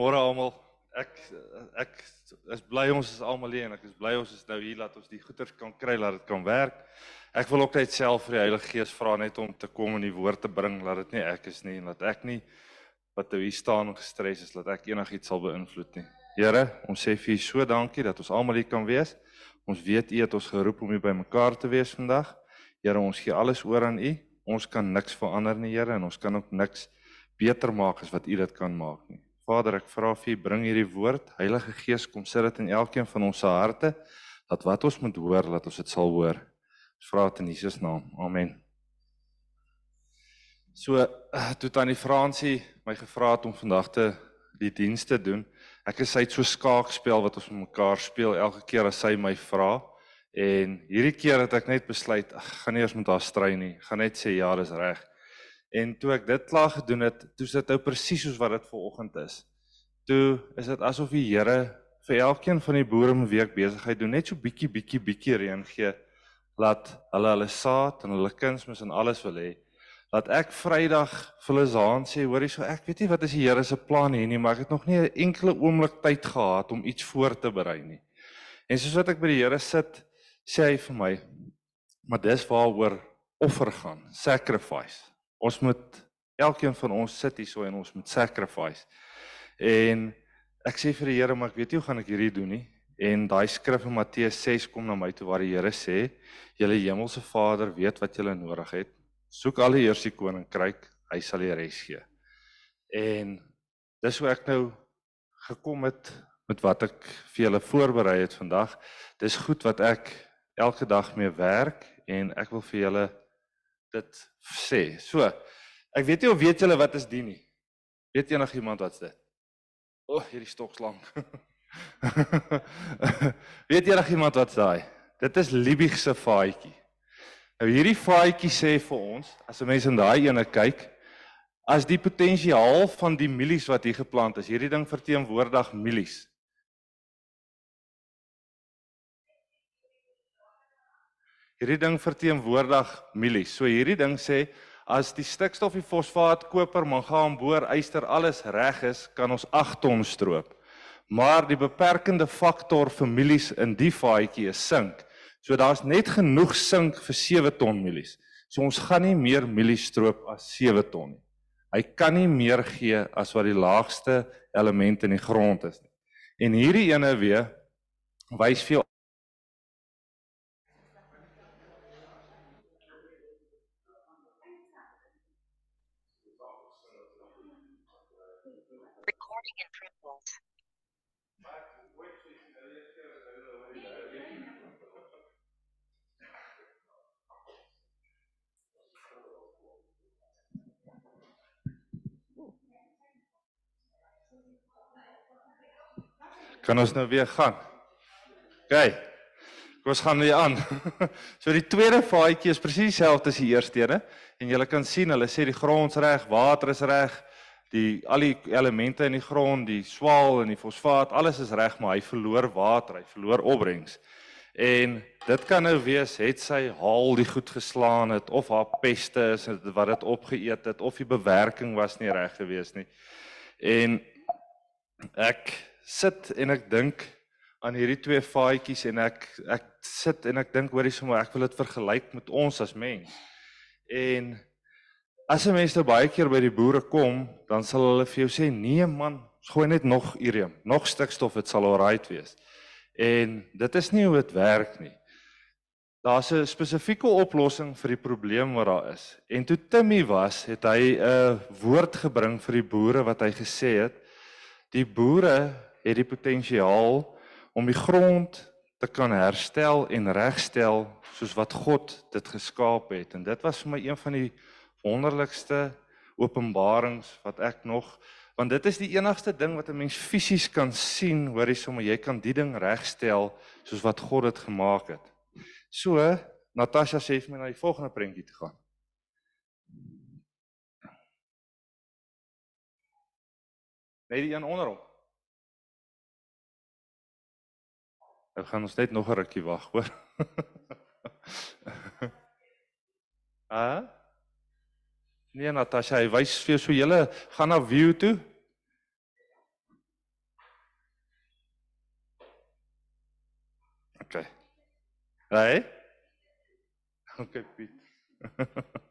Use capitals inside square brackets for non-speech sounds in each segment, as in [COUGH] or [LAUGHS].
Môre almal. Ek ek is bly ons is almal hier en ek is bly ons is nou hier dat ons die goeders kan kry dat dit kan werk. Ek wil ook net self vir die Heilige Gees vra net om te kom en die woord te bring dat dit nie ek is nie en dat ek nie wat nou hier staan gestres is dat ek enigiets sal beïnvloed nie. Here, ons sê vir U so dankie dat ons almal hier kan wees. Ons weet U het ons geroep om hier by mekaar te wees vandag. Here, ons gee alles oor aan U. Ons kan niks verander nie, Here, en ons kan ook niks beter maak as wat U dit kan maak nie. Vader, ek vra vir U bring hierdie woord. Heilige Gees, kom sit dit in elkeen van ons se harte dat wat ons moet hoor, dat ons dit sal hoor. Ons vra dit in Jesus naam. Amen. So toe tannie Fransie my gevra het om vandag te die dienste doen. Ek is uit so skaakspel wat ons met mekaar speel elke keer as sy my vra. En hierdie keer het ek net besluit, ag, gaan nie eers met haar stry nie. Gaan net sê ja, dis reg. En toe ek dit klaar gedoen het, toe sit dit nou presies soos wat dit vanoggend is. Toe is dit asof die Here vir elkeen van die boere in 'n week besigheid doen, net so bietjie bietjie bietjie reën gee laat hulle hulle saad en hulle kunsmis en alles wil hê. Laat ek Vrydag vir hulle Zaan sê, hoorie so ek weet nie wat is die Here se plan hier nie, maar ek het nog nie 'n enkele oomblik tyd gehad om iets voor te berei nie. En soos wat ek by die Here sit, sê hy vir my, maar dis waaroor offer gaan, sacrifice. Ons moet elkeen van ons sit hier so en ons moet sacrifice. En ek sê vir die Here, maar ek weet nie hoe gaan ek hierdie doen nie. En daai skrif in Matteus 6 kom na my toe waar die Here sê, julle hemelse Vader weet wat julle nodig het. Soek al die eers die koninkryk, hy sal die res gee. En dis hoe ek nou gekom het met wat ek vir julle voorberei het vandag. Dis goed wat ek elke dag mee werk en ek wil vir julle dit sê. So, ek weet nie of weet julle wat is dit nie. Weet enigiemand wat's dit? O, oh, hierdie stokslang. [LAUGHS] weet enigiemand wat's daai? Dit is Liebig se faaitjie. Nou hierdie faaitjie sê vir ons, as 'n mens in daai ene kyk, as die potensiaal van die mielies wat hier geplant is, hierdie ding verteenwoordig mielies. Hierdie ding verteenwoordig mielies. So hierdie ding sê as die stikstof, die fosfaat, koper, mangaan, boor, yster alles reg is, kan ons 8 ton stroop. Maar die beperkende faktor vir mielies in die vaatjie is sink. So daar's net genoeg sink vir 7 ton mielies. So ons gaan nie meer mielies stroop as 7 ton nie. Hy kan nie meer gee as wat die laagste element in die grond is nie. En hierdie ene weer wys vir Kan ons nou weer gaan? OK. Kom ons gaan weer aan. [LAUGHS] so die tweede vaatjie is presies dieselfde as die eerste ene en jy kan sien hulle sê die grond is reg, water is reg, die al die elemente in die grond, die swaal en die fosfaat, alles is reg, maar hy verloor water, hy verloor opbrengs. En dit kan nou wees het sy haal die goed geslaan het of haar peste is wat dit opgeëet het of die bewerking was nie reg gewees nie. En ek sit en ek dink aan hierdie twee faadjies en ek ek sit en ek dink hoorie sommer ek wil dit vergelyk met ons as mens. En as 'n mens nou baie keer by die boere kom, dan sal hulle vir jou sê nee man, gooi net nog urium, nog stikstof, dit sal alright wees. En dit is nie hoe dit werk nie. Daar's 'n spesifieke oplossing vir die probleem wat daar is. En toe Timmy was, het hy 'n woord gebring vir die boere wat hy gesê het, die boere het die potensiaal om die grond te kan herstel en regstel soos wat God dit geskaap het en dit was vir my een van die wonderlikste openbarings wat ek nog want dit is die enigste ding wat 'n mens fisies kan sien hoor jy sommer jy kan die ding regstel soos wat God dit gemaak het. So Natasha sê vir my na die volgende prentjie te gaan. Net die een onderop. Ek gaan ons net nog 'n rukkie wag, hoor. [LAUGHS] Ah? Nee Natasha, hy wys vir so julle gaan na view toe. OK. Hey? OK Piet. [LAUGHS]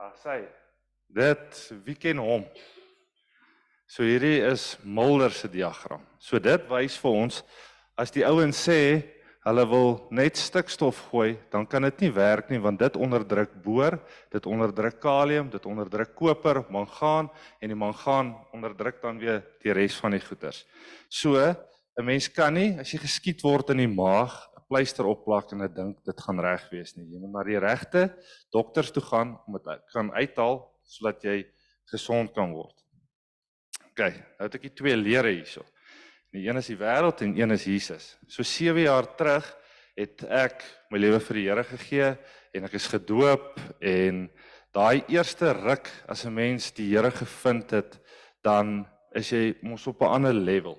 Ah, sê dit wie ken hom? So hierdie is Mulder se diagram. So dit wys vir ons as die ouens sê hulle wil net stikstof gooi, dan kan dit nie werk nie want dit onderdruk boor, dit onderdruk kalium, dit onderdruk koper, mangaan en die mangaan onderdruk dan weer die res van die goeters. So 'n mens kan nie as jy geskiet word in die maag 'n pleister opplak en dit dink dit gaan reg wees nie. Jy moet na die regte dokters toe gaan om dit kan uithaal sodat jy gesond kan word. OK, nou het ek die twee lere hierso. Die een is die wêreld en een is Jesus. So 7 jaar terug het ek my lewe vir die Here gegee en ek is gedoop en daai eerste ruk as 'n mens die Here gevind het, dan is jy mos op 'n ander level.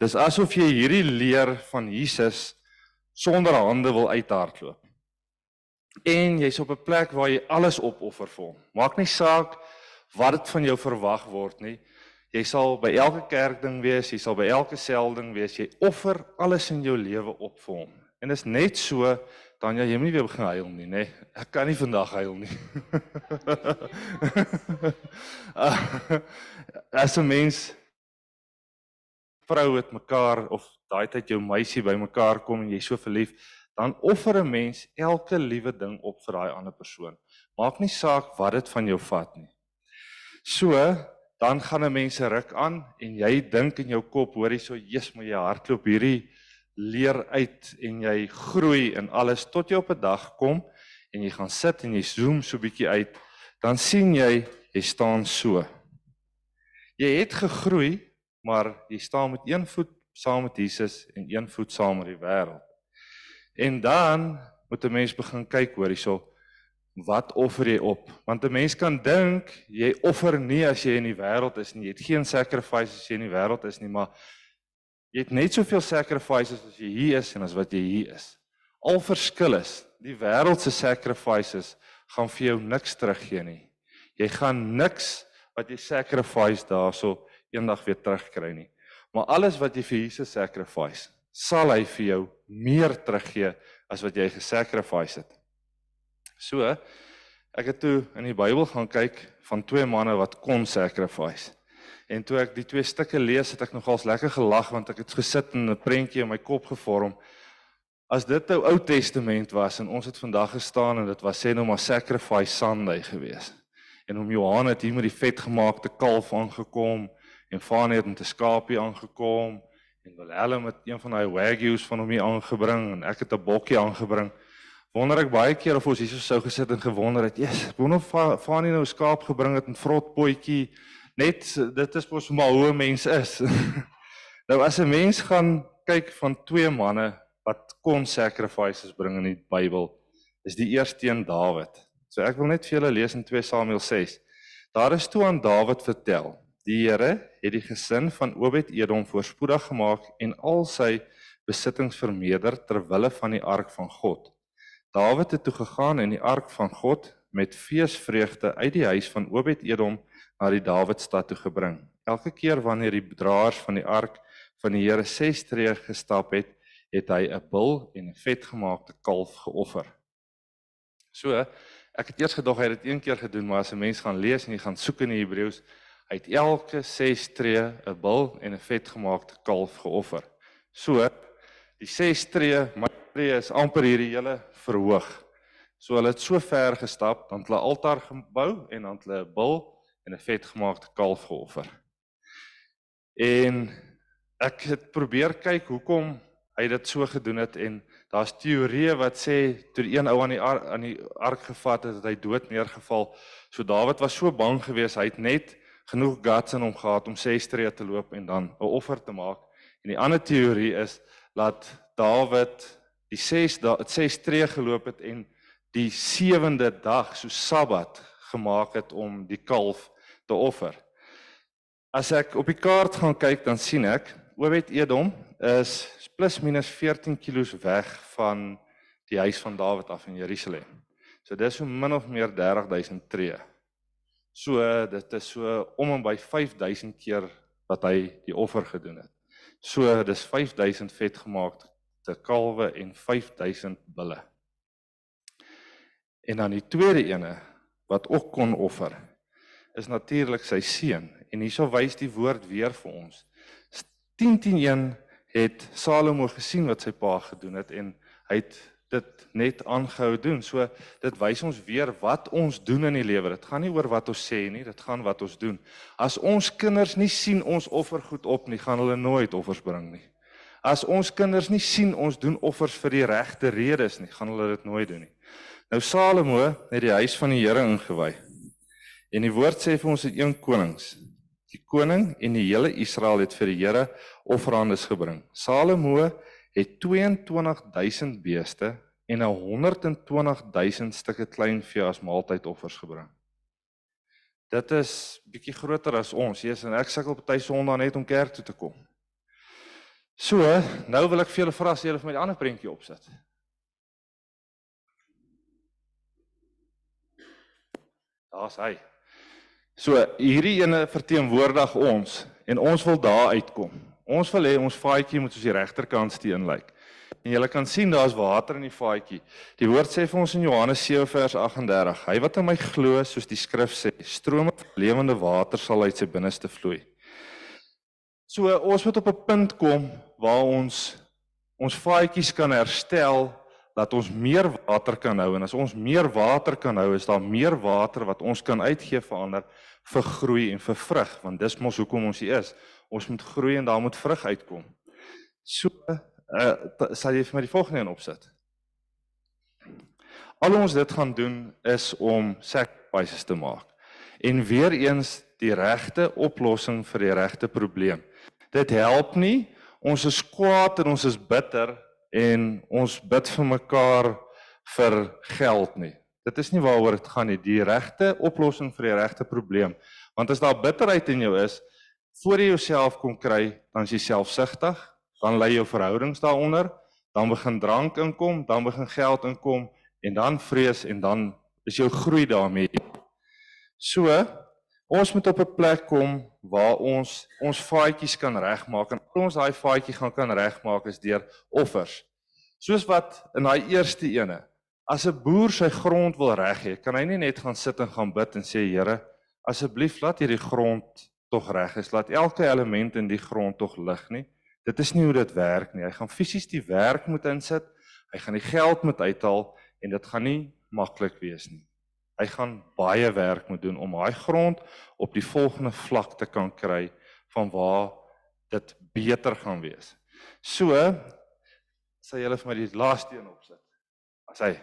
Dis asof jy hierdie leer van Jesus sonder hande wil uithardloop. En jy's op 'n plek waar jy alles opoffer vir hom. Maak nie saak wat dit van jou verwag word nie. Jy sal by elke kerkding wees, jy sal by elke selding wees, jy offer alles in jou lewe op vir hom. En dit is net so dan jy moet nie weer begin huil nie, nê? Ek kan nie vandag huil nie. [LAUGHS] As 'n mens vrou het mekaar of daai tyd jou meisie by mekaar kom en jy so verlief, dan offer 'n mens elke liewe ding op vir daai ander persoon. Maak nie saak wat dit van jou vat nie. So, dan gaan 'n mens se ruk aan en jy dink in jou kop, hoor jy so, "Jesus, moet jy hardloop hierdie leer uit en jy groei in alles tot jy op 'n dag kom en jy gaan sit en jy zoom so bietjie uit, dan sien jy jy staan so. Jy het gegroei, maar jy staan met een voet saam met Jesus en een voet saam met die wêreld. En dan moet 'n mens begin kyk hoor hierso, wat offer jy op? Want 'n mens kan dink jy offer nie as jy in die wêreld is nie. Jy het geen sacrifices as jy in die wêreld is nie, maar jy het net soveel sacrifices as jy hier is en as wat jy hier is. Al verskil is, die wêreld se sacrifices gaan vir jou niks teruggee nie. Jy gaan niks wat jy sacrifice daarso eendag weer terugkry nie. Maar alles wat jy vir Jesus sacrifice, sal hy vir jou meer teruggee as wat jy gesacrifice het. So, ek het toe in die Bybel gaan kyk van twee manne wat kon sacrifice. En toe ek die twee stukke lees, het ek nogals lekker gelag want ek het gesit en 'n prentjie in my kop gevorm. As dit nou Ou Testament was en ons het vandag gestaan en dit was sê nou maar sacrifice Sunday gewees. En om Johan het hier met die vetgemaakte kalf aangekom en Fanie het met 'n skaapie aangekom en Willem het een van daai wagyus van hom hier aangebring en ek het 'n bokkie aangebring wonder ek baie keer of ons hierso sou gesit en gewonder het, "Jesus, wonder of Fanie nou skaap gebring het en vrot potjie net dit is mos maar hoe 'n mens is." [LAUGHS] nou as 'n mens gaan kyk van twee manne wat kon sacrifices bring in die Bybel, is die eerste een Dawid. So ek wil net vir julle lees in 2 Samuel 6. Daar is toe aan Dawid vertel: "Die Here het die gesin van Obed-Edom voorspoedig gemaak en al sy besittings vermeerder ter wille van die ark van God." Dawid het toe gegaan en die ark van God met feesvreugde uit die huis van Obed-Edom na die Dawidstad toe gebring. Elke keer wanneer die draers van die ark van die Here 6 tree gestap het, het hy 'n bul en 'n vetgemaakte kalf geoffer. So, ek het eers gedog hy het dit een keer gedoen, maar as 'n mens gaan lees en jy gaan soek in die Hebreëus, hy het elke 6 tree 'n bul en 'n vetgemaakte kalf geoffer. So, die 6 tree, my tree is amper hierdie hele verhoog. So hulle het so ver gestap, dan het hulle altaar gebou en dan het hulle 'n bul en 'n vetgemaakte kalf geoffer. En ek het probeer kyk hoekom hy dit so gedoen het en daar's teorieë wat sê toe die een ou aan die ar, aan die ark gevat het, het hy dood neergeval. So Dawid was so bang geweest, hy het net genoeg guts in hom gehad om 6 tree te loop en dan 'n offer te maak. En die ander teorie is dat Dawid die 6 dae het 6 tree geloop het en die sewende dag so Sabbat gemaak het om die kalf te offer. As ek op die kaart gaan kyk dan sien ek Obed Edom is plus minus 14 km weg van die huis van Dawid af in Jerusalem. So dis so min of meer 30000 tree. So dit is so om en by 5000 keer wat hy die offer gedoen het. So dis 5000 vetgemaakte kalwe en 5000 bulle. En dan die tweede ene wat ook kon offer is natuurlik sy seun en hierso wys die woord weer vir ons. 10:1 het Salomo gesien wat sy pa gedoen het en hy het dit net aangehou doen. So dit wys ons weer wat ons doen in die lewe. Dit gaan nie oor wat ons sê nie, dit gaan wat ons doen. As ons kinders nie sien ons offer goed op nie, gaan hulle nooit offers bring nie. As ons kinders nie sien ons doen offers vir die regte redes nie, gaan hulle dit nooit doen nie. Nou Salomo het die huis van die Here ingewy. En die woord sê vir ons in 1 Konings, die koning en die hele Israel het vir die Here offerandes gebring. Salomo het 22000 beeste en 120000 stukke kleinvee as maaltydoffers gebring. Dit is bietjie groter as ons. Jesus en ek sukkel party Sondag net om kerk toe te kom. So, nou wil ek vir julle vra as julle vir my die ander prentjie opsit. Daar's hy. So, hierdie ene verteenwoordig ons en ons wil daar uitkom. Ons wil hê ons vaatjie moet soos die regterkant steen lyk. En jy kan sien daar's water in die vaatjie. Die woord sê vir ons in Johannes 7 vers 38: Hy wat in my glo, soos die skrif sê, strome van lewende water sal uit sy binneste vloei. So ons moet op 'n punt kom waar ons ons vaatjies kan herstel dat ons meer water kan hou en as ons meer water kan hou is daar meer water wat ons kan uitgee vir ander vir groei en vir vrug want dis mos hoekom ons hier is ons moet groei en daar moet vrug uitkom. So uh sal jy vir my die volgende een opsit. Al ons dit gaan doen is om sacrifices te maak. En weer eens die regte oplossing vir die regte probleem. Dit help nie ons is kwaad en ons is bitter en ons bid vir mekaar vir geld nie. Dit is nie waaroor dit gaan nie. Die regte oplossing vir die regte probleem. Want as daar bitterheid in jou is, voor jy jouself kom kry, dan is jy selfsugtig, dan lê jou verhoudings daaronder, dan begin drank inkom, dan begin geld inkom en dan vrees en dan is jou groei daarmee. So, ons moet op 'n plek kom waar ons ons faadjies kan regmaak en ons daai faadjie gaan kan regmaak is deur offers. Soos wat in daai eerste ene, as 'n boer sy grond wil reg hê, kan hy nie net gaan sit en gaan bid en sê Here, asseblief laat hierdie grond tog reg is. Laat elke element in die grond tog lig nie. Dit is nie hoe dit werk nie. Hy gaan fisies die werk moet insit. Hy gaan die geld moet uithaal en dit gaan nie maklik wees nie. Hy gaan baie werk moet doen om daai grond op die volgende vlak te kan kry van waar dit beter gaan wees. So sê julle vir my die laaste een opsit. As hy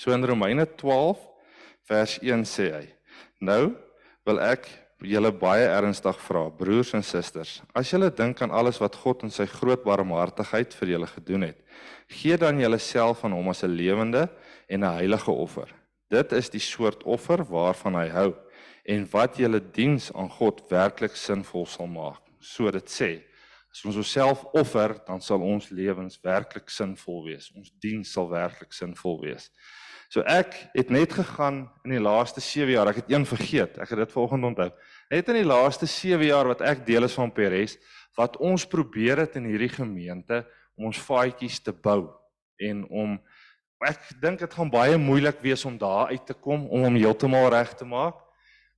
So in Romeine 12 vers 1 sê hy: Nou wil ek julle baie ernstig vra, broers en susters, as julle dink aan alles wat God in sy groot barmhartigheid vir julle gedoen het, gee dan julleself aan hom as 'n lewende en 'n heilige offer. Dit is die soort offer waarvan hy hou en wat julle diens aan God werklik sinvol sal maak. So dit sê, as ons onsself offer, dan sal ons lewens werklik sinvol wees. Ons diens sal werklik sinvol wees. So ek het net gegaan in die laaste 7 jaar, ek het een vergeet. Ek het dit vanoggend onthou. Net in die laaste 7 jaar wat ek deel is van Peres, wat ons probeer het in hierdie gemeente om ons faadjies te bou en om ek dink dit gaan baie moeilik wees om daar uit te kom om hom heeltemal reg te maak.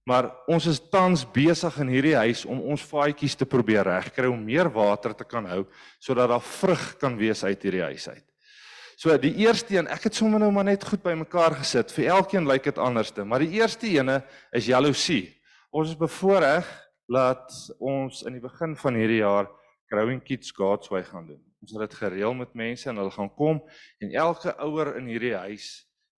Maar ons is tans besig in hierdie huis om ons faadjies te probeer regkry om meer water te kan hou sodat daar vrug kan wees uit hierdie huis uit. So die eerste een, ek het sommer nou maar net goed bymekaar gesit. Vir elkeen lyk dit anderste, maar die eerste ene is jaloesie. Ons is bevoorreg laat ons in die begin van hierdie jaar Growing Kids God's Way gaan doen. Ons het dit gereël met mense en hulle gaan kom en elke ouer in hierdie huis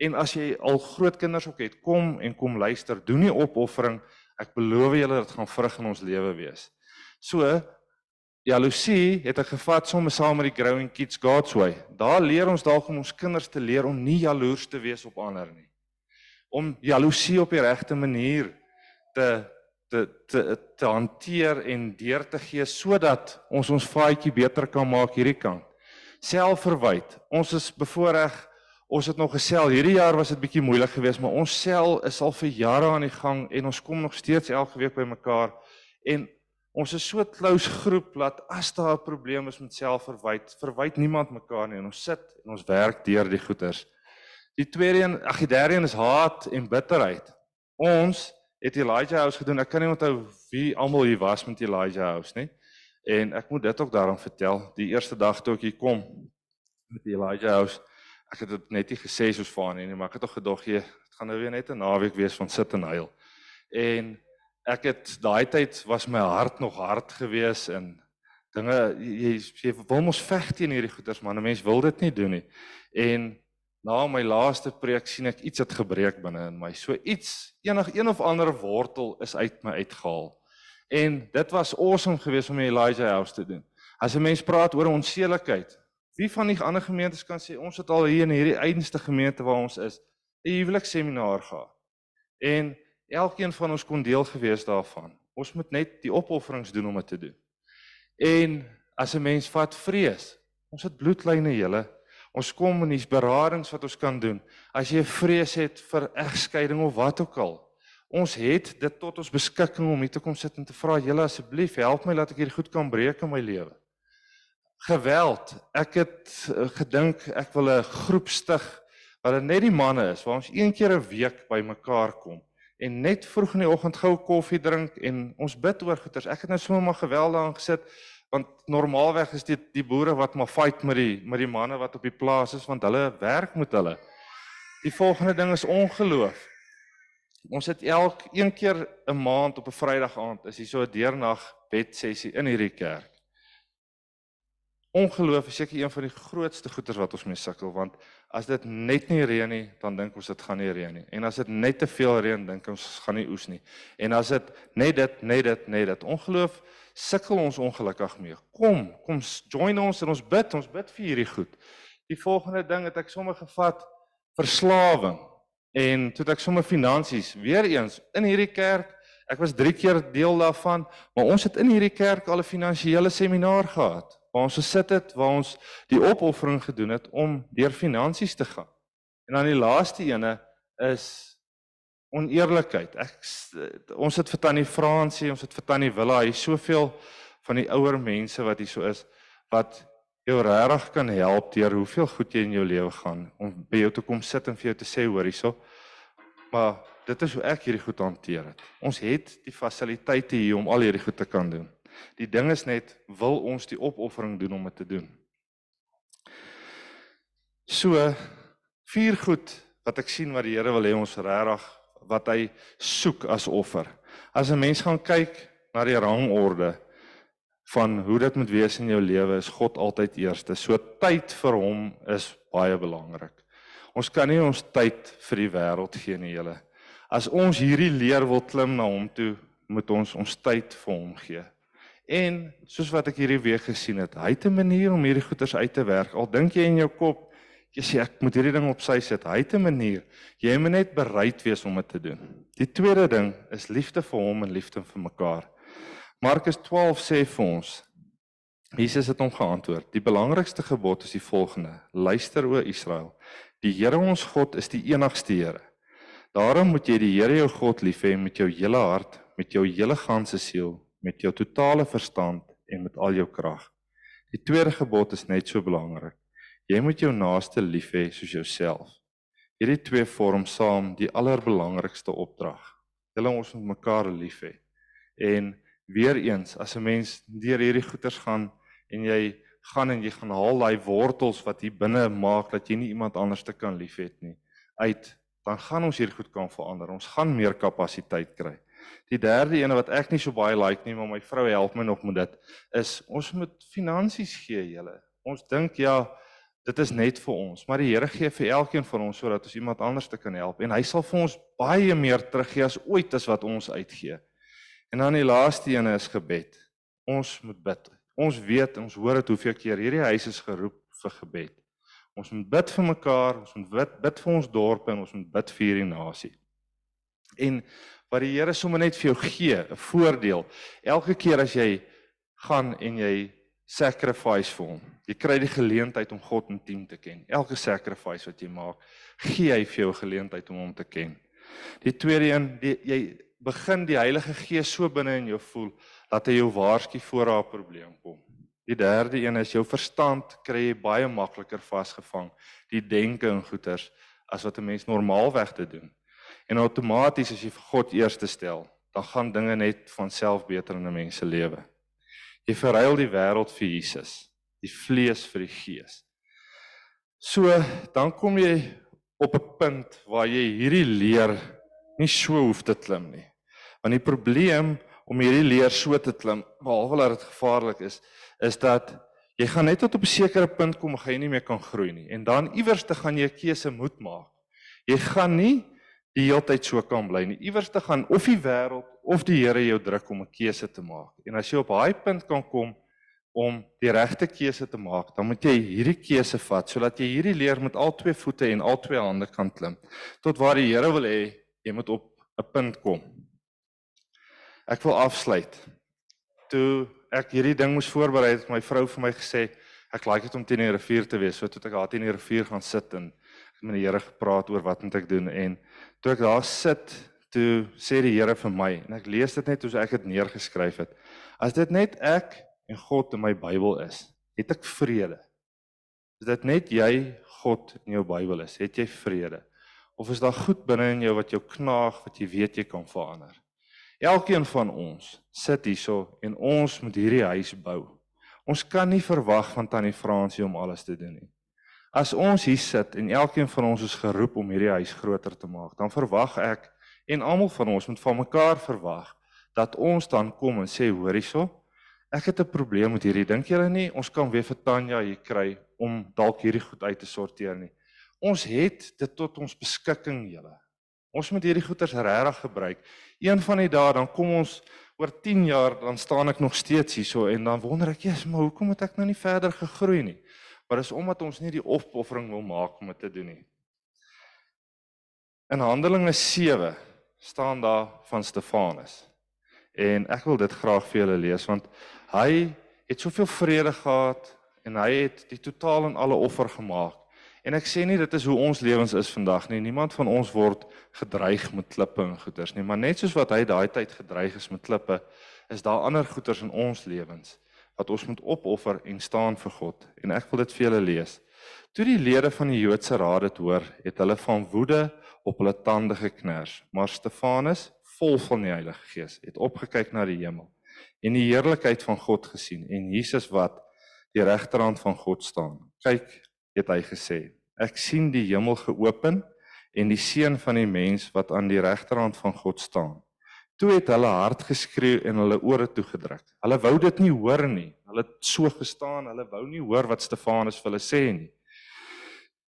en as jy al groot kinders ook het, kom en kom luister, doen nie opoffering. Ek beloof julle dit gaan vrug in ons lewe wees. So Jaloesie het ek gevat sommer saam met die Growing Kids God's Way. Daar leer ons dalk om ons kinders te leer om nie jaloers te wees op ander nie. Om jaloesie op die regte manier te te te te hanteer en deur te gee sodat ons ons vaatjie beter kan maak hierdie kant. Selfverwyd. Ons is bevoorreg. Ons het nog gesel. Hierdie jaar was dit bietjie moeilik geweest, maar ons sel is al vir jare aan die gang en ons kom nog steeds elke week by mekaar en Ons is so 'n close groep dat as daar 'n probleem is met selfverwyd, verwyd niemand mekaar nie en ons sit en ons werk deur die goeters. Die tweede een, ag die derde een is haat en bitterheid. Ons het Elijah House gedoen. Ek kan nie onthou wie almal hier was met Elijah House nie. En ek moet dit ook daarom vertel. Die eerste dag toe ek hier kom met Elijah House, ek het dit net nie gesê soos vir nie, maar ek het tog gedog jy, dit gaan nou weer net 'n naweek wees van sit en huil. En ek het daai tyd was my hart nog hard gewees en dinge jy jy wil mos veg teen hierdie goeters maar 'n mens wil dit nie doen nie. En na my laaste preek sien ek iets het gebreek binne in my. So iets enig een of ander wortel is uit my uitgehaal. En dit was awesome geweest om Elijah House te doen. As 'n mens praat oor onseelikheid, wie van die ander gemeentes kan sê ons het al hier in hierdie einste gemeente waar ons is, 'n huwelikseminar gehad. En Elkeen van ons kon deel gewees daarvan. Ons moet net die opofferings doen om dit te doen. En as 'n mens vat vrees, ons het bloedlyne julle. Ons kom in die beradings wat ons kan doen. As jy vrees het vir egskeiding of wat ook al, ons het dit tot ons beskikking om hier te kom sit en te vra, "Julle asseblief, help my dat ek hier goed kan breek in my lewe." Geweld. Ek het uh, gedink ek wil 'n groep stig waar dit net die manne is, waar ons een keer 'n week bymekaar kom en net vroeg in die oggend gou koffie drink en ons bid oor goeters. Ek het nou sommer maar geweld daar gesit want normaalweg is dit die boere wat maar fight met die met die manne wat op die plaas is want hulle werk met hulle. Die volgende ding is ongeloof. Ons het elk een keer 'n maand op 'n Vrydag aand is hier so 'n deernag bed sessie in hierdie kerk. Ongeloof is seker een van die grootste goeters wat ons mee sukkel want as dit net nie reën nie, dan dink ons dit gaan nie reën nie. En as dit net te veel reën, dink ons gaan nie oes nie. En as dit net dit, net dit, net dit. Ongeloof sukkel ons ongelukkig mee. Kom, kom join ons en ons bid, ons bid vir hierdie goed. Die volgende ding het ek sommer gevat verslawing en toe ek sommer finansies weer eens in hierdie kerk Ek was 3 keer deel daarvan, maar ons het in hierdie kerk al 'n finansiële seminar gehad waar ons gesit het, waar ons die opoffering gedoen het om deur finansies te gaan. En dan die laaste ene is oneerlikheid. Ek ons het vir tannie Fransie, ons het vir tannie Willa, hier soveel van die ouer mense wat hier so is wat jou regtig kan help deur hoeveel goed jy in jou lewe gaan om by jou te kom sit en vir jou te sê hoor hierso. Maar dit is hoe ek hierdie goed hanteer het. Ons het die fasiliteite hier om al hierdie goed te kan doen. Die ding is net wil ons die opoffering doen om dit te doen. So vier goed wat ek sien wat die Here wil hê ons regtig wat hy soek as offer. As 'n mens gaan kyk na die rangorde van hoe dit moet wees in jou lewe, is God altyd eerste. So tyd vir hom is baie belangrik. Ons kan nie ons tyd vir die wêreld gee nie, julle. As ons hierdie leer wil klim na hom toe, moet ons ons tyd vir hom gee. En soos wat ek hierdie week gesien het, hy het 'n manier om hierdie goeders uit te werk. Al dink jy in jou kop, jy sê ek moet hierdie ding op sy sit. Hy het 'n manier. Jy moet net bereid wees om dit te doen. Die tweede ding is liefde vir hom en liefde vir mekaar. Markus 12 sê vir ons Jesus het hom geantwoord: "Die belangrikste gebod is die volgende: Luister o Israel, die Here ons God is die enigste Here. Daarom moet jy die Here jou God lief hê met jou hele hart, met jou hele ganse siel, met jou totale verstand en met al jou krag. Die tweede gebod is net so belangrik. Jy moet jou naaste lief hê soos jouself. Hierdie twee vorm saam die allerbelangrikste opdrag. Julle ons moet mekaar lief hê. En weer eens, as 'n mens deur hierdie goeters gaan en jy gaan en jy gaan haal daai wortels wat hier binne maak dat jy nie iemand anders te kan liefhet nie uit, dan gaan ons hier goed kan verander. Ons gaan meer kapasiteit kry. Die derde ene wat ek nie so baie like nie, maar my vrou help my nog met dit, is ons moet finansies gee, julle. Ons dink ja, dit is net vir ons, maar die Here gee vir elkeen van ons sodat ons iemand anders te kan help en hy sal vir ons baie meer teruggee as ooit as wat ons uitgee. En dan die laaste ene is gebed. Ons moet bid. Ons weet, ons hoor dit hoeveel keer hierdie huis is geroep vir gebed. Ons moet bid vir mekaar, ons moet bid, bid vir ons dorpe en ons moet bid vir hierdie nasie. En wat die Here sommer net vir jou gee, 'n voordeel. Elke keer as jy gaan en jy sacrifice vir hom, jy kry die geleentheid om God intiem te ken. Elke sacrifice wat jy maak, gee hy vir jou geleentheid om hom te ken. Die tweede een, die, jy begin die Heilige Gees so binne in jou voel dat hy jou waarsku voor haar probleem kom. Die derde een is jou verstand kry jy baie makliker vasgevang die denke en goeters as wat 'n mens normaalweg te doen. En outomaties as jy vir God eerste stel, dan gaan dinge net van self beter in 'n mens se lewe. Jy verruil die wêreld vir Jesus, die vlees vir die gees. So, dan kom jy op 'n punt waar jy hierdie leer nie so hoef te klim nie. Want die probleem om hierdie leer so te klim, behalwe dat dit gevaarlik is, is dat jy gaan net tot op 'n sekere punt kom gaan jy nie meer kan groei nie en dan iewers te gaan jy 'n keuse moet maak. Jy gaan nie die hele tyd so kan bly nie. Iewers te gaan of die wêreld of die Here jou druk om 'n keuse te maak. En as jy op daai punt kan kom om die regte keuse te maak, dan moet jy hierdie keuse vat sodat jy hierdie leer met al twee voete en al twee hande kan klim tot waar die Here wil hê jy moet op 'n punt kom. Ek wil afsluit. Toe ek hierdie ding moes voorberei het my vrou vir my gesê ek like dit om teen die rivier te wees so toe ek daar teen die rivier gaan sit en ek met die Here gepraat oor wat moet ek doen en toe ek daar sit toe sê die Here vir my en ek lees dit net soos ek dit neergeskryf het as dit net ek en God in my Bybel is het ek vrede is dit net jy God in jou Bybel is het jy vrede of is daar goed binne in jou wat jou knaag wat jy weet jy kan verander Elkeen van ons sit hierso en ons moet hierdie huis bou. Ons kan nie verwag van Tannie Fransie om alles te doen nie. As ons hier sit en elkeen van ons is geroep om hierdie huis groter te maak, dan verwag ek en almal van ons moet van mekaar verwag dat ons dan kom en sê hoor hierso, ek het 'n probleem met hierdie. Dink julle nie ons kan weer vir Tanya hier kry om dalk hierdie goed uit te sorteer nie. Ons het dit tot ons beskikking, julle. Ons moet hierdie goeders regtig gebruik. Een van die dae dan kom ons oor 10 jaar dan staan ek nog steeds hierso en dan wonder ek, "Jesus, maar hoekom het ek nou nie verder gegroei nie?" Maar dis omdat ons nie die opoffering wil maak om dit te doen nie. In Handelinge 7 staan daar van Stefanus. En ek wil dit graag vir julle lees want hy het soveel vrede gehad en hy het die totaal en alle offer gemaak. En ek sê nie dit is hoe ons lewens is vandag nie. Niemand van ons word gedreig met klippe en goeters nie, maar net soos wat hy daai tyd gedreig is met klippe, is daar ander goeters in ons lewens wat ons moet opoffer en staan vir God. En ek wil dit vir julle lees. Toe die lede van die Joodse raad dit hoor, het hulle van woede op hulle tande geknars, maar Stefanus, vol van die Heilige Gees, het opgekyk na die hemel en die heerlikheid van God gesien en Jesus wat die regterhand van God staan. Kyk, het hy gesê: Ek sien die hemel geopen en die seun van die mens wat aan die regterhand van God staan. Toe het hulle hard geskreeu en hulle ore toegedruk. Hulle wou dit nie hoor nie. Hulle het so gestaan, hulle wou nie hoor wat Stefanus vir hulle sê nie.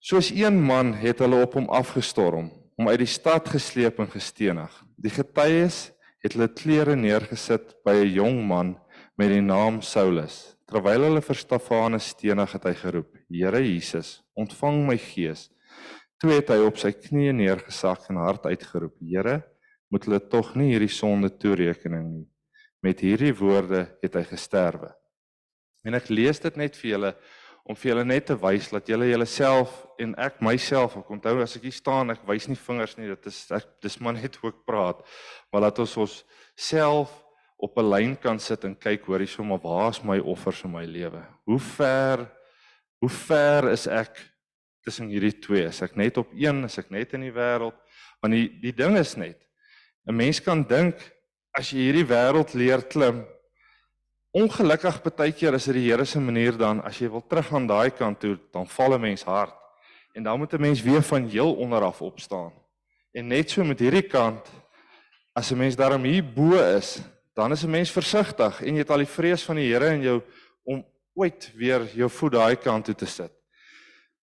Soos een man het hulle op hom afgestorm, hom uit die stad gesleep en gestenig. Die getuies het hulle klere neergesit by 'n jong man met die naam Saulus. Terwyl hulle vir Stefanus stenig het hy geroep: "Here Jesus, ontvang my gees." Toe het hy op sy knieë neergesak en hard uitgeroep: "Here, moet hulle tog nie hierdie sonde toerekening nie." Met hierdie woorde het hy gesterwe. En ek lees dit net vir julle om vir julle net te wys dat julle julleself en ek myself ek onthou as ek hier staan ek wys nie vingers nie dit is ek dis maar net hoe ek praat maar laat ons ons self op 'n lyn kan sit en kyk hoor hierso maar waar is my offers in my lewe? Hoe ver hoe ver is ek tussen hierdie twee? Is ek net op een? Is ek net in die wêreld? Want die die ding is net 'n mens kan dink as jy hierdie wêreld leer klim ongelukkig baie keer is dit die Here se manier dan as jy wil teruggaan daai kant toe dan val 'n mens hard en dan moet 'n mens weer van heel onder af opstaan. En net so met hierdie kant as 'n mens daarom hier bo is, dan is 'n mens versigtig en jy het al die vrees van die Here in jou om ooit weer jou voet daai kant toe te sit.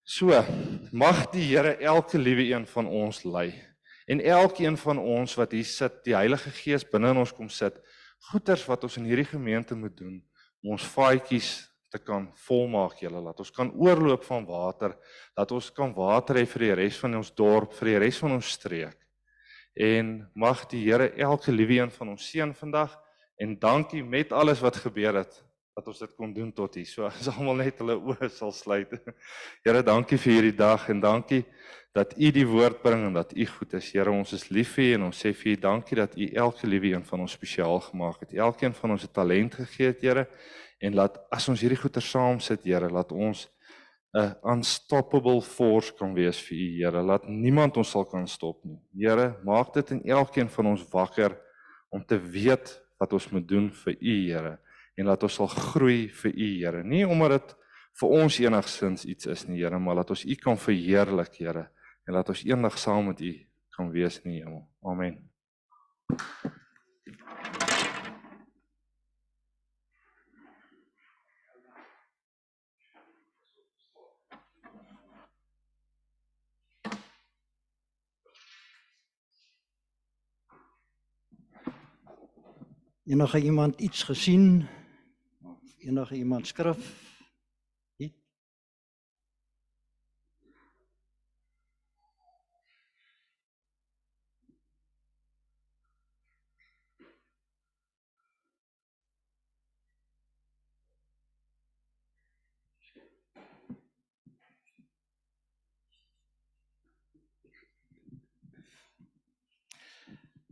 So, mag die Here elke liewe een van ons lei en elkeen van ons wat hier sit, die Heilige Gees binne in ons kom sit, goeters wat ons in hierdie gemeente moet doen om ons vaatjies te kan volmaak, julle laat ons kan oorloop van water, dat ons kan water hê vir die res van ons dorp, vir die res van ons streek. En mag die Here elke liewe een van ons seën vandag en dankie met alles wat gebeur het. Dat ons dit kon doen tot hier. So [LAUGHS] as almal net hulle oë sal sluit. [LAUGHS] Here, dankie vir hierdie dag en dankie dat U die woord bring en dat U goed is. Here, ons is lief vir U en ons sê vir U dankie dat U elke liewe een van ons spesiaal gemaak het. Elkeen van ons 'n talent gegee het, Here. En laat as ons hierdie goeie saam sit, Here, laat ons 'n unstoppable force kan wees vir U, Here. Laat niemand ons sal kan stop nie. Here, maak dit in elkeen van ons wakker om te weet wat ons moet doen vir U, Here. En laat ons sal groei vir U, Here. Nie omdat dit vir ons enigsins iets is nie, Here, maar laat ons U kan verheerlik, Here. En laat ons eendag saam met U kan wees in die hemel. Amen. Enige iemand iets gesien? Enige iemand skrif? Nie?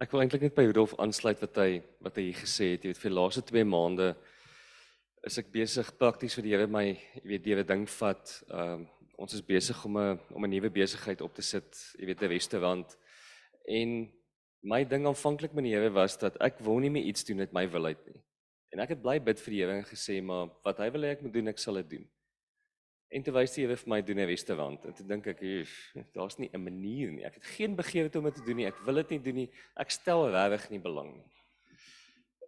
Ek wil eintlik net by Rudolf aansluit wat hy wat hy gesê het. Jy weet vir die laaste 2 maande is ek besig prakties vir die Here my jy weet 'n ding vat. Ehm um, ons is besig om 'n om 'n nuwe besigheid op te sit, jy weet 'n restaurant. En my ding aanvanklik met die Here was dat ek wil nie meer iets doen met my wil uit nie. En ek het bly bid vir die Here en gesê maar wat hy wil hê ek moet doen, ek sal dit doen. En toe wys die Here vir my doen 'n restaurant. En toe dink ek, daar's nie 'n manier nie. Ek het geen begeerte om dit te doen nie. Ek wil dit nie doen nie. Ek stel regtig nie belang nie.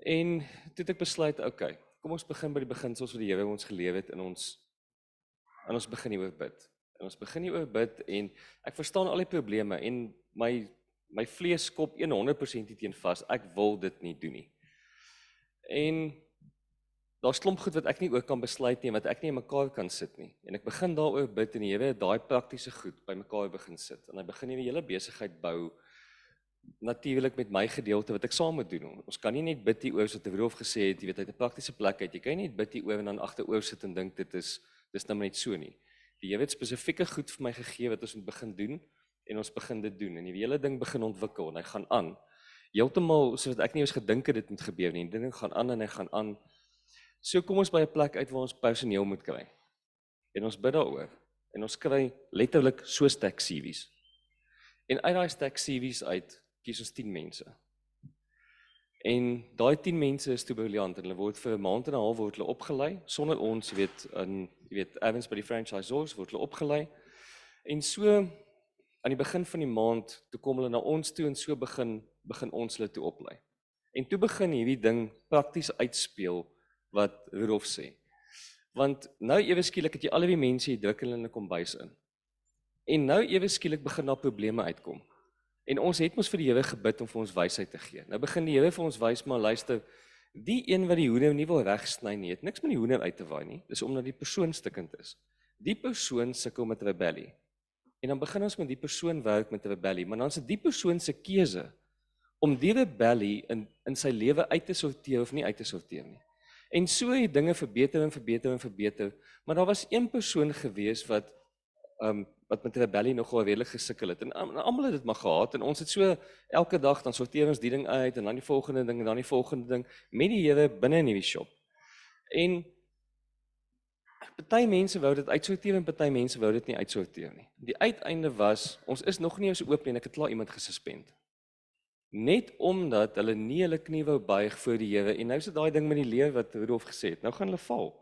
En toe het ek besluit, oké, okay, kom ons begin by die beginsels wat die Here ons geleef het in ons en ons begin hieroor bid. En ons begin hieroor bid en ek verstaan al die probleme en my my vlees skop 100% teen vas. Ek wil dit nie doen nie. En daar's klomp goed wat ek nie ook kan besluit nie wat ek nie in mekaar kan sit nie. En ek begin daaroor bid en die Here het daai praktiese goed by mekaar begin sit. En hy begin hierdie hele besigheid bou natuurlik met my gedeelte wat ek saam moet doen. Ons kan nie net bid hieroor soos Rudolf gesê het, jy weet uit 'n praktiese plek uit. Jy kan nie net bid hieroor en dan agteroor sit en dink dit is dis nou net so nie. Die Here het spesifieke goed vir my gegee wat ons moet begin doen en ons begin dit doen en die hele ding begin ontwikkel en hy gaan aan. Heeltemal soos ek nie eens gedink het dit moet gebeur nie. Die ding gaan aan en hy gaan aan. So kom ons by 'n plek uit waar ons personeel moet kry. En ons bid daaroor. En ons kry letterlik so stack CV's. En uit daai stack CV's uit kies ons 10 mense. En daai 10 mense is toe briljant en hulle word vir 'n maand en 'n half word hulle opgelei sonder ons, jy weet, in jy weet, Evans by die franchisors word hulle opgelei. En so aan die begin van die maand toe kom hulle na ons toe en so begin begin ons hulle toe oplei. En toe begin hierdie ding prakties uitspeel wat Rudolf sê. Want nou ewe skielik het jy al die mense hier druk hulle in 'n kombuis in. En nou ewe skielik begin daar probleme uitkom. En ons het mos vir die Here gebid om vir ons wysheid te gee. Nou begin die Here vir ons wys maar luister, die een wat die hoender nie wil regsny nie, het niks met die hoender uit te waai nie. Dis omdat die persoon stikkend is. Die persoon sukkel met rebellie. En dan begin ons met die persoon werk met rebellie, maar dan is dit die persoon se keuse om die rebellie in in sy lewe uit te sorteer of nie uit te sorteer nie. En so het dinge verbeter en verbeter en verbeter, maar daar was een persoon gewees wat ehm um, wat met rebellie nogal redelik gesukkel het. En almal het dit maar gehad en ons het so elke dag dan sorteer ons die ding uit en dan die volgende ding en dan die volgende ding met die Here binne in hierdie shop. En party mense wou dit uitsorteer en party mense wou dit nie uitsorteer nie. Die uiteinde was ons is nog nie eens oop nie en ek het klaar iemand gesuspend. Net omdat hulle nie hulle knie wou buig voor die Here en nou is dit daai ding met die lewe wat Rudolf gesê het. Nou gaan hulle val.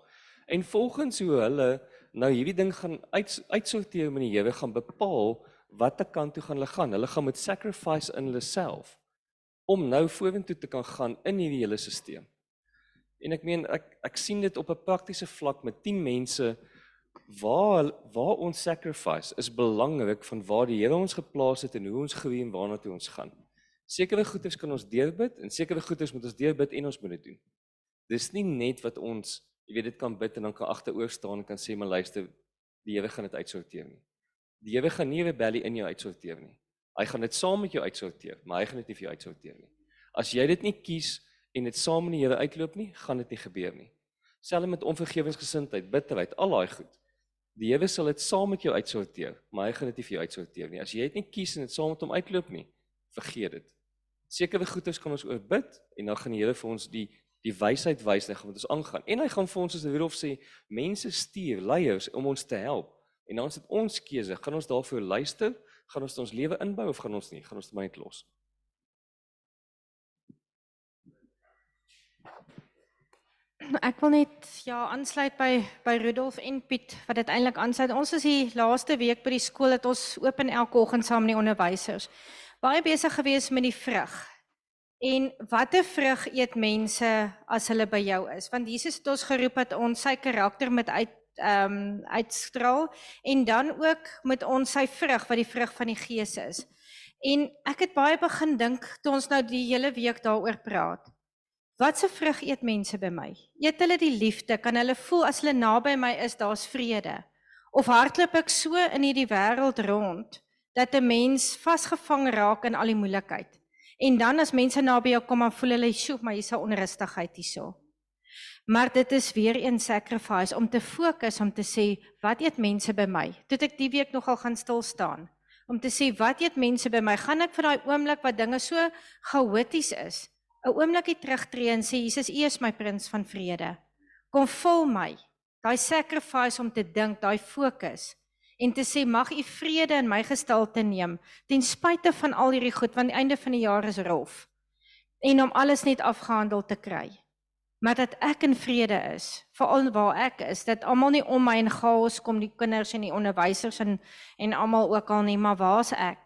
En volgens hoe hulle nou hierdie ding gaan uit uitsorteer met die Here gaan bepaal watter kant toe gaan hulle gaan. Hulle gaan met sacrifice in hulle self om nou vorentoe te kan gaan in hierdie hele stelsel. En ek meen ek ek sien dit op 'n praktiese vlak met 10 mense waar waar ons sacrifice is belangrik van waar die Here ons geplaas het en hoe ons groei en waarna toe ons gaan. Sekere goeders kan ons deurbid en sekere goeders moet ons deurbid en ons moet dit doen. Dis nie net wat ons jy weet dit kan bid en dan kan agteroor staan en kan sê maar luister die Here gaan dit uitsorteer nie. Die Here gaan nie rebellie in jou uitsorteer nie. Hy gaan dit saam met jou uitsorteer, maar hy gaan dit nie vir jou uitsorteer nie. As jy dit nie kies en dit saam met die Here uitloop nie, gaan dit nie gebeur nie. Selfs met onvergewensgesindheid, bitterheid, al daai goed. Die Here sal dit saam met jou uitsorteer, maar hy gaan dit nie vir jou uitsorteer nie. As jy dit nie kies en dit saam met hom uitloop nie, vergeet dit. Sekere goeders kan ons oorbid en dan gaan die Here vir ons die die wysheid wys en gaan met ons aangaan. En hy gaan vir ons soos Rudolf sê, mense stuur, leiers om ons te help. En dan is dit ons keuse, gaan ons daarvoor luister, gaan ons ons lewe inbou of gaan ons nie? Gaan ons dit net los? Ek wil net ja aansluit by by Rudolf en Piet wat dit eintlik aansluit. Ons is die laaste week by die skool dat ons oop en elke oggend saam met die onderwysers. Baie besig gewees met die vrug. En watter vrug eet mense as hulle by jou is? Want Jesus het ons geroep dat ons sy karakter moet uit ehm um, uitstraal en dan ook moet ons sy vrug wat die vrug van die Gees is. En ek het baie begin dink toe ons nou die hele week daaroor praat. Wat se vrug eet mense by my? Eet hulle die liefde? Kan hulle voel as hulle naby my is, daar's vrede? Of hardloop ek so in hierdie wêreld rond dat 'n mens vasgevang raak in al die moeilikheid? En dan as mense naby jou kom, dan voel hulle, "Sjoe, maar hier's 'n onrustigheid hierso." Maar dit is weer een sacrifice om te fokus om te sê, "Wat eet mense by my?" Toe ek die week nogal gaan stil staan om te sê, "Wat eet mense by my?" Gaan ek vir daai oomblik wat dinge so chaoties is, 'n oomblikie terugtreë en sê, "Jesus, U is my prins van vrede. Kom vul my." Daai sacrifice om te dink, daai fokus en te sê mag u vrede in my gestalte neem ten spyte van al hierdie goed want die einde van die jaar is rof en om alles net afgehandel te kry. Maar dat ek in vrede is veral waar ek is dat almal nie om my in chaos kom die kinders en die onderwysers en en almal ook al nie maar waar's ek?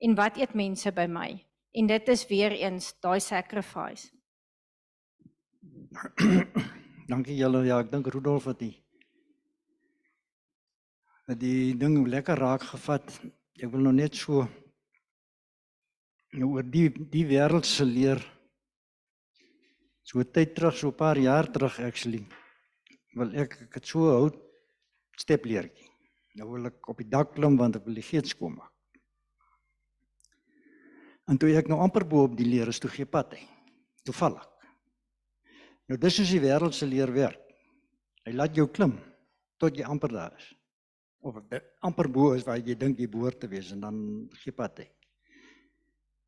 En wat eet mense by my? En dit is weer eens daai sacrifice. [CLEARS THROAT] Dankie julle. Ja ek dink Rudolf het die die ding lekker raak gevat. Ek wil nou net so nou oor die die wêreld se leer so tyd terug, so 'n paar jaar terug actually. Wil ek ek het so hout stepleertjie. Nou wil ek op die dak klim want ek wil die geet skoon maak. En toe ek nou amper bo op die leer is toe gee pad hy. Toevallig. Nou dis is die wêreld se leer werk. Hy laat jou klim tot jy amper daar is of amper bo is waar jy dink jy behoort te wees en dan gee pad hy.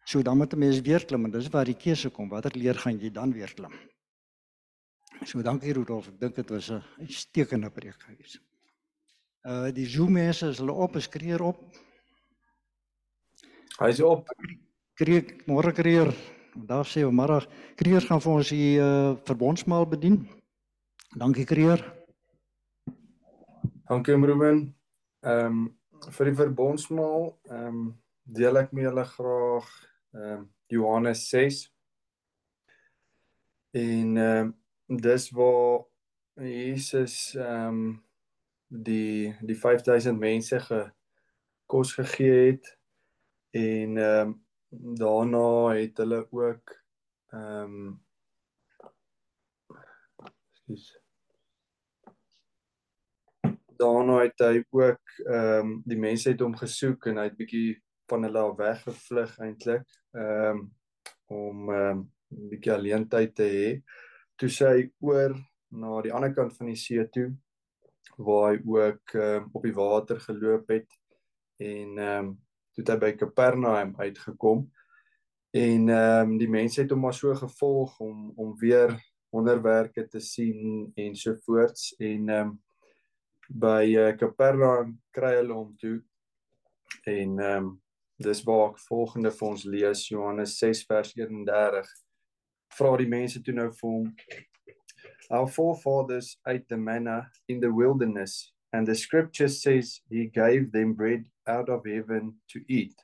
So dan moet 'n mens weer klim en dis waar die keuse kom. Watter leer gaan jy dan weer klim? So dankie Rudolf. Ek dink dit was 'n uitstekende preek gewees. Uh die Zoom mense is hulle op, is kreer op. Hy's op. Kreer môre kreer. Daar sê ons môre kreer gaan vir ons die uh verbondsmaal bedien. Dankie kreer. Dankie Ruben. Ehm um, vir die verbondsmaal ehm um, deel ek met julle graag ehm um, Johannes 6. En ehm um, dis waar Jesus ehm um, die die 5000 mense ge kos gegee het en ehm um, daarna het hulle ook ehm um, Ekskuus daarna het hy ook ehm um, die mense het hom gesoek en hy het bietjie van hulle af weggevlug eintlik ehm um, om ehm um, 'n bietjie alleen tyd te hê. Toe sy oor na die ander kant van die see toe waar hy ook um, op die water geloop het en ehm um, toe hy by Kapernaum uitgekom en ehm um, die mense het hom maar so gevolg om om weer wonderwerke te sien en so voorts en ehm um, by uh, Capernaum kry hulle hom toe. En ehm um, dis waar ek volgende vir ons lees Johannes 6 vers 31 vra die mense toe nou vir hom Our forefathers ate the manna in the wilderness and the scripture says he gave them bread out of heaven to eat.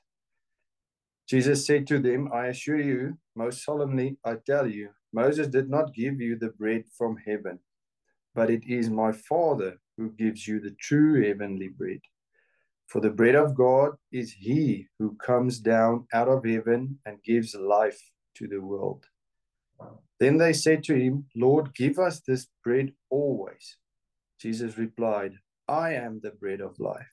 Jesus said to them I assure you most solemnly I tell you Moses did not give you the bread from heaven but it is my father who gives you the true heavenly bread. For the bread of God is he who comes down out of heaven and gives life to the world. Then they said to him, Lord, give us this bread always. Jesus replied, I am the bread of life.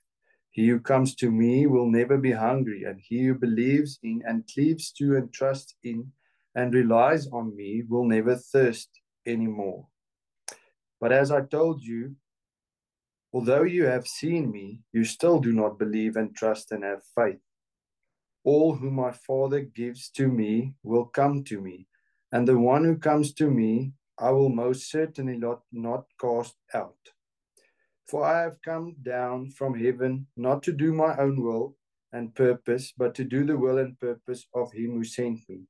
He who comes to me will never be hungry, and he who believes in and cleaves to and trusts in and relies on me will never thirst anymore. But as I told you, although you have seen me, you still do not believe and trust and have faith. All whom my Father gives to me will come to me, and the one who comes to me, I will most certainly not, not cast out. For I have come down from heaven not to do my own will and purpose, but to do the will and purpose of him who sent me.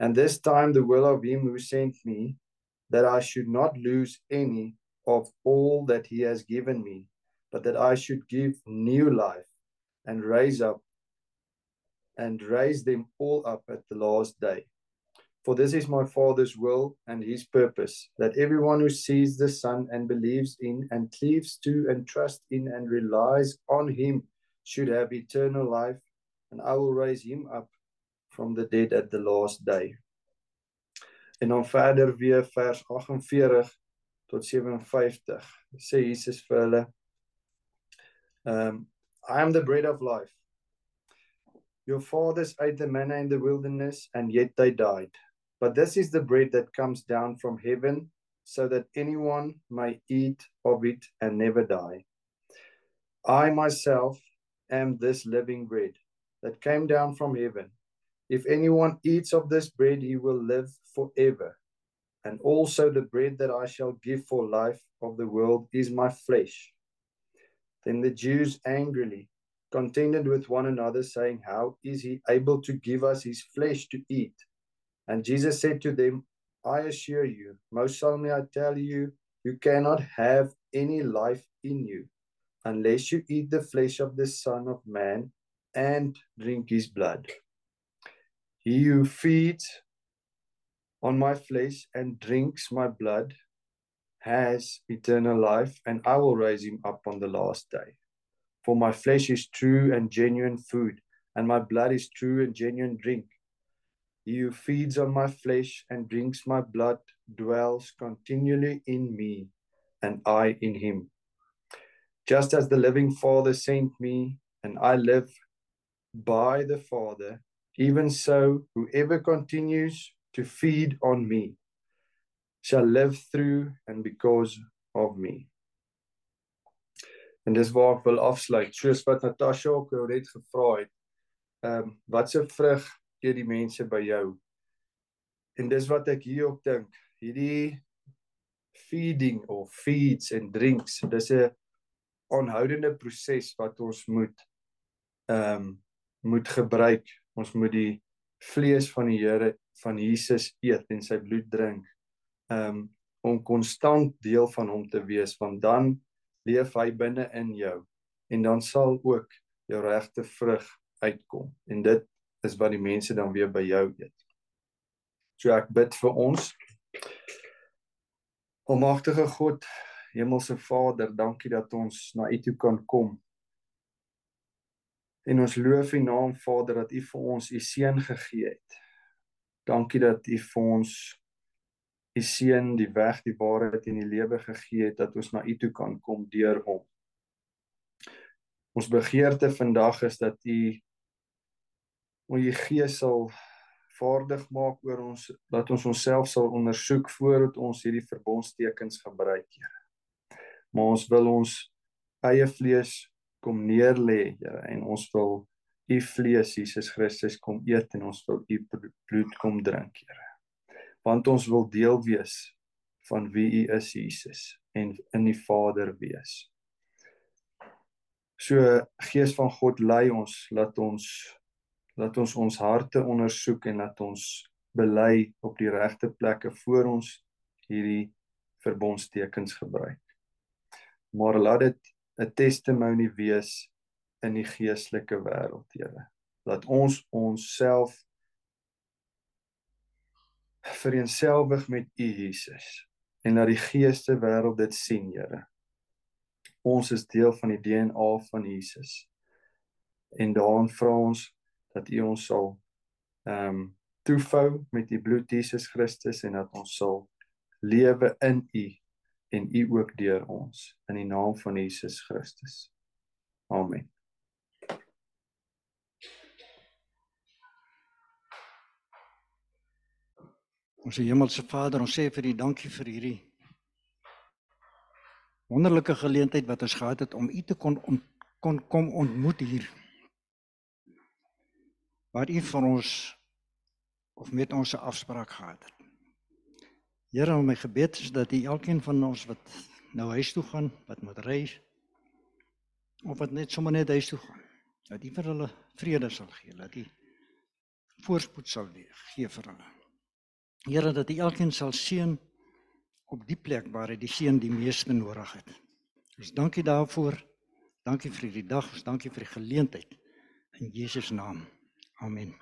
And this time the will of him who sent me, that I should not lose any of all that he has given me, but that I should give new life and raise up and raise them all up at the last day. For this is my Father's will and his purpose, that everyone who sees the Son and believes in and cleaves to and trusts in and relies on him should have eternal life, and I will raise him up from the dead at the last day. En dan verder weer vers 48 tot 57 sê Jesus vir hulle um I am the bread of life. Your fathers ate the manna in the wilderness and yet they died. But this is the bread that comes down from heaven so that anyone may eat of it and never die. I myself am this living bread that came down from heaven. If anyone eats of this bread, he will live forever. And also the bread that I shall give for life of the world is my flesh. Then the Jews angrily contended with one another, saying, How is he able to give us his flesh to eat? And Jesus said to them, I assure you, most solemnly I tell you, you cannot have any life in you unless you eat the flesh of the Son of Man and drink his blood. He who feeds on my flesh and drinks my blood has eternal life, and I will raise him up on the last day. For my flesh is true and genuine food, and my blood is true and genuine drink. He who feeds on my flesh and drinks my blood dwells continually in me, and I in him. Just as the living Father sent me, and I live by the Father, even so, whoever continues to feed on me shall live through and because of me. En dis waar ek wil afsluit. Soos wat Natasha ook jou net gevra het. Ehm um, wat se vrug gee die mense by jou? En dis wat ek hier op dink. Hierdie feeding of feeds en drinks. Dis 'n aanhoudende proses wat ons moet ehm um, moet gebruik. Ons moet die vlees van die Here van Jesus eet en sy bloed drink. Um, om konstant deel van hom te wees want dan leef hy binne in jou en dan sal ook jou regte vrug uitkom en dit is wat die mense dan weer by jou eet. So ek bid vir ons. Almagtige God, Hemelse Vader, dankie dat ons na U toe kan kom. En ons loof U naam Vader dat U vir ons U seun gegee het. Dankie dat U vir ons U seun die weg, die waarheid en die lewe gegee het dat ons na U toe kan kom deur hom. Ons begeerte vandag is dat U o U Gees sal vaardig maak oor ons dat ons onsself sal ondersoek voordat ons hierdie verbondstekens gebruik, Here maar ons wil ons eie vlees kom neerlê, Here, en ons wil u vlees Jesus Christus kom eet en ons wil u bloed kom drink, Here. Want ons wil deel wees van wie u is, Jesus, en in die Vader wees. So Gees van God lei ons, laat ons laat ons ons harte ondersoek en laat ons bely op die regte plekke voor ons hierdie verbondstekens gebruik maar laat dit 'n testimonie wees in die geestelike wêreld, Here. Laat ons onsself vereenselwig met U Jesus en laat die geeste wêreld dit sien, Here. Ons is deel van die DNA van Jesus. En daarom vra ons dat U ons sal ehm um, toefou met U bloed Jesus Christus en dat ons sal lewe in U en u ook deur ons in die naam van Jesus Christus. Amen. Ons Hemelse Vader, ons sê vir U dankie vir hierdie wonderlike geleentheid wat ons gehad het om u te kon on, kon kom ontmoet hier. Waar u vir ons of met ons 'n afspraak gehad het. Here, my gebed is dat u elkeen van ons wat nou huis toe gaan, wat moet reis of wat net sommer net huis toe gaan, dat u vir hulle vrede sal gee, dat u voorspoed sal gee vir hulle. Here, dat u elkeen sal seën op die plek waar hy die seën die meeste nodig het. Ons dankie daarvoor. Dankie vir hierdie dag. Ons dankie vir die geleentheid in Jesus naam. Amen.